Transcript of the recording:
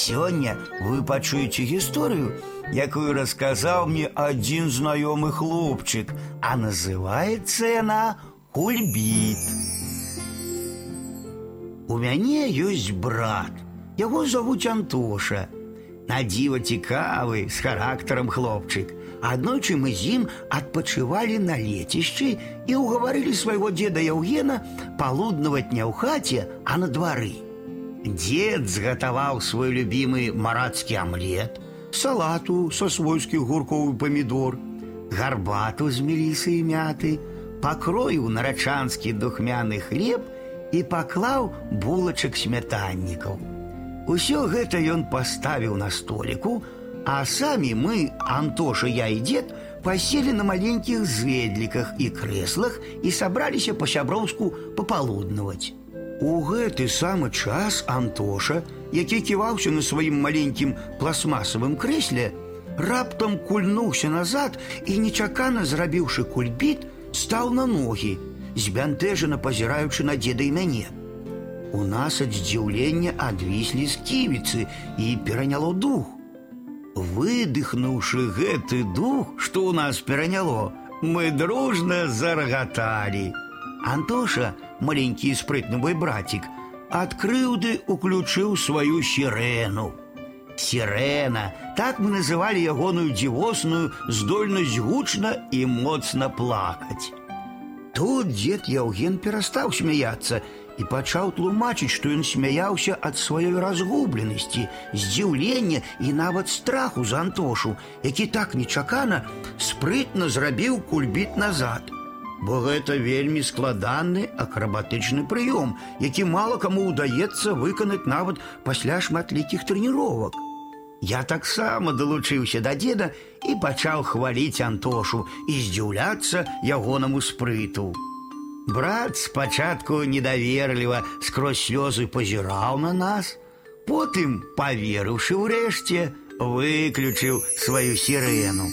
Сёння вы пачуеце гісторыю, якую расказаў мне адзін знаёмы хлопчык, а называецца яна Кульбіт. У мяне ёсць брат. Яго завуць Антоша. Надзіва цікавы з характарам хлопчык. Аднойчы мы з ім адпачывалі на лецішчы і ўгаварылі свайго дзеда Яўгена палуднаваць не ў хаце, а на двары. Дед згатаваў свой любімы марацкі амлет, салату са свойскіх гуркоў памідор, гарбату з мелісы і мяты, пакроіў нарачанскі духмяны хлеб і паклаў булачак смятаннікаў. Усё гэта ён паставіў на століку, а самі мы, Антоша, я і дзед, паселі на маленькіх зведліках і крэслах і сабраліся па-сяброўску папалуднаваць. У гэты самы час Антоша, які ківаўся на сваім маленькім пластмасавым крэсле, раптам кульнуўся назад і, нечакана зрабіўшы кульбіт, стаў на ногі, збянтэжана пазіраючы на дзеда і мяне. У нас ад здзіўлення адвіслі сківіцы і пераняло дух. Выдыхнуўшы гэты дух, што ў нас пераняло, мы дружна зарагаталі. Антоша, маленькі спрытны мой братик, ад крыўды уключыў сваю сірену. Сірена, так мы называлі ягоную дзівосную здольнасць гучна і моцна плакаць. Тут дзед Яўген перастаў смяяцца і пачаў тлумачыць, што ён смяяўся ад сваёй разгубленасці, здзіўлення і нават страху за Антошу, які так нечакана спрытна зрабіў кульбіт назад. Бо гэта вельмі складаны акрабатычны прыём, які мала каму ўдаецца выканаць нават пасля шматлікіх трэніровак. Я таксама далучыўся да дзеда і пачаў хваліць Антошу і здзіўляцца ягонаму спрыту. Брат спачатку недаверліва скрозь слёзы пазіраў на нас, потым, паверыўшы ўрэшце, выключыў сваю сірену.